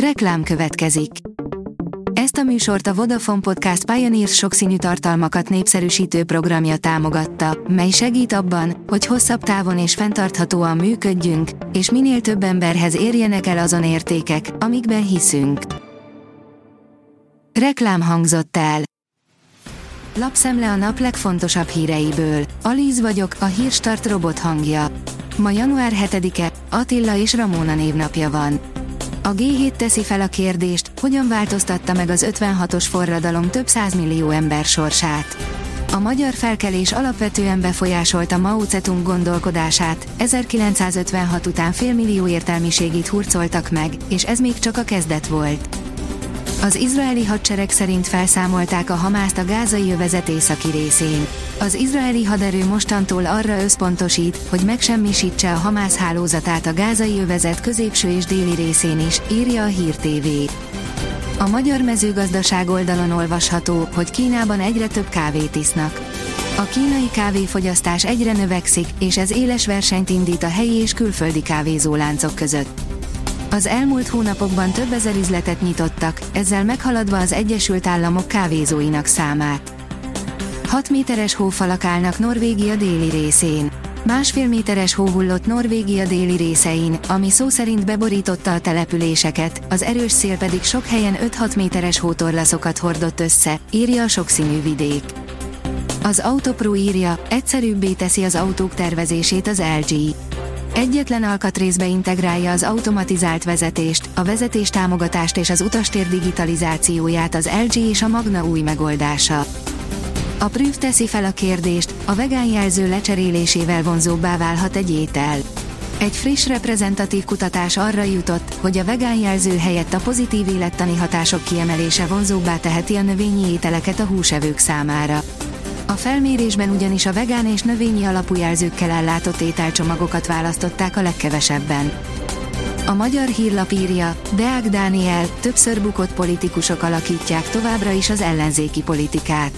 Reklám következik. Ezt a műsort a Vodafone Podcast Pioneers sokszínű tartalmakat népszerűsítő programja támogatta, mely segít abban, hogy hosszabb távon és fenntarthatóan működjünk, és minél több emberhez érjenek el azon értékek, amikben hiszünk. Reklám hangzott el. Lapszemle a nap legfontosabb híreiből. Alíz vagyok, a hírstart robot hangja. Ma január 7-e, Attila és Ramóna névnapja van. A G7 teszi fel a kérdést, hogyan változtatta meg az 56-os forradalom több százmillió ember sorsát. A magyar felkelés alapvetően befolyásolta Mao Zedong gondolkodását, 1956 után félmillió értelmiségit hurcoltak meg, és ez még csak a kezdet volt. Az izraeli hadsereg szerint felszámolták a Hamászt a gázai övezet északi részén. Az izraeli haderő mostantól arra összpontosít, hogy megsemmisítse a Hamász hálózatát a gázai övezet középső és déli részén is, írja a Hír TV. A magyar mezőgazdaság oldalon olvasható, hogy Kínában egyre több kávét isznak. A kínai kávéfogyasztás egyre növekszik, és ez éles versenyt indít a helyi és külföldi kávézóláncok között. Az elmúlt hónapokban több ezer üzletet nyitottak, ezzel meghaladva az Egyesült Államok kávézóinak számát. 6 méteres hófalak állnak Norvégia déli részén. Másfél méteres hó hullott Norvégia déli részein, ami szó szerint beborította a településeket, az erős szél pedig sok helyen 5-6 méteres hótorlaszokat hordott össze, írja a sokszínű vidék. Az Autopro írja, egyszerűbbé teszi az autók tervezését az LG. Egyetlen alkatrészbe integrálja az automatizált vezetést, a vezetés támogatást és az utastér digitalizációját az LG és a Magna új megoldása. A Prüv teszi fel a kérdést, a vegán jelző lecserélésével vonzóbbá válhat egy étel. Egy friss reprezentatív kutatás arra jutott, hogy a vegán jelző helyett a pozitív élettani hatások kiemelése vonzóbbá teheti a növényi ételeket a húsevők számára. A felmérésben ugyanis a vegán és növényi alapú jelzőkkel ellátott ételcsomagokat választották a legkevesebben. A magyar hírlap írja, Deák Dániel, többször bukott politikusok alakítják továbbra is az ellenzéki politikát.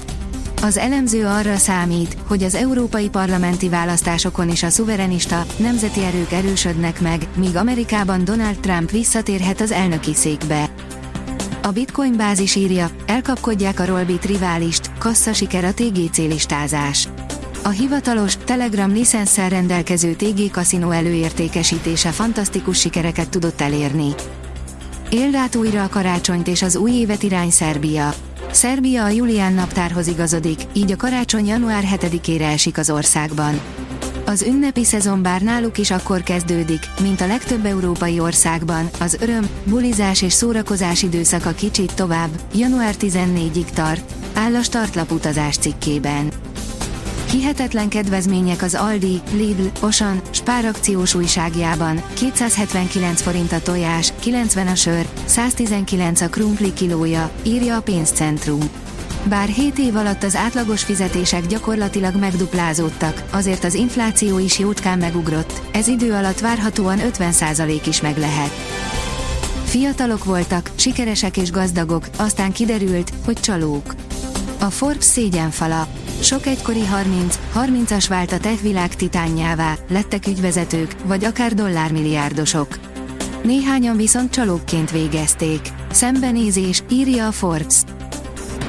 Az elemző arra számít, hogy az európai parlamenti választásokon is a szuverenista, nemzeti erők erősödnek meg, míg Amerikában Donald Trump visszatérhet az elnöki székbe. A Bitcoin bázis írja, elkapkodják a Rollbit riválist, kassza siker a TGC listázás. A hivatalos, Telegram licenszer rendelkező TG Casino előértékesítése fantasztikus sikereket tudott elérni. Éld át újra a karácsonyt és az új évet irány Szerbia. Szerbia a Julián naptárhoz igazodik, így a karácsony január 7-ére esik az országban. Az ünnepi szezon bár náluk is akkor kezdődik, mint a legtöbb európai országban, az öröm, bulizás és szórakozás időszaka kicsit tovább, január 14-ig tart, áll a startlap utazás cikkében. Hihetetlen kedvezmények az Aldi, Lidl, Osan, Spár akciós újságjában, 279 forint a tojás, 90 a sör, 119 a krumpli kilója, írja a pénzcentrum. Bár 7 év alatt az átlagos fizetések gyakorlatilag megduplázódtak, azért az infláció is jótkán megugrott, ez idő alatt várhatóan 50% is meg lehet. Fiatalok voltak, sikeresek és gazdagok, aztán kiderült, hogy csalók. A Forbes szégyenfala. Sok egykori 30, 30-as vált a tech világ titánjává, lettek ügyvezetők, vagy akár dollármilliárdosok. Néhányan viszont csalókként végezték. Szembenézés, írja a Forbes.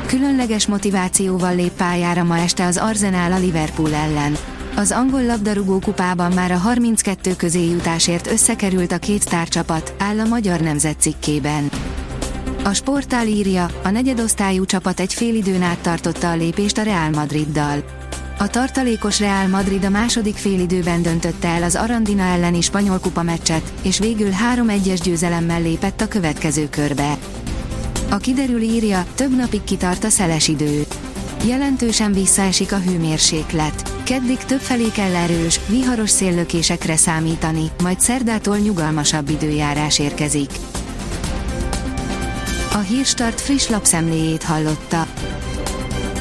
Különleges motivációval lép pályára ma este az Arsenal a Liverpool ellen. Az angol labdarúgó kupában már a 32 közé jutásért összekerült a két tárcsapat, áll a Magyar Nemzet cikkében. A sportál írja, a negyedosztályú csapat egy fél időn át tartotta a lépést a Real Madriddal. A tartalékos Real Madrid a második félidőben döntötte el az Arandina elleni spanyol kupa meccset, és végül 3-1-es győzelemmel lépett a következő körbe. A kiderül írja, több napig kitart a szeles idő. Jelentősen visszaesik a hőmérséklet. Keddig többfelé kell erős, viharos széllökésekre számítani, majd szerdától nyugalmasabb időjárás érkezik. A Hírstart friss lapszemléjét hallotta.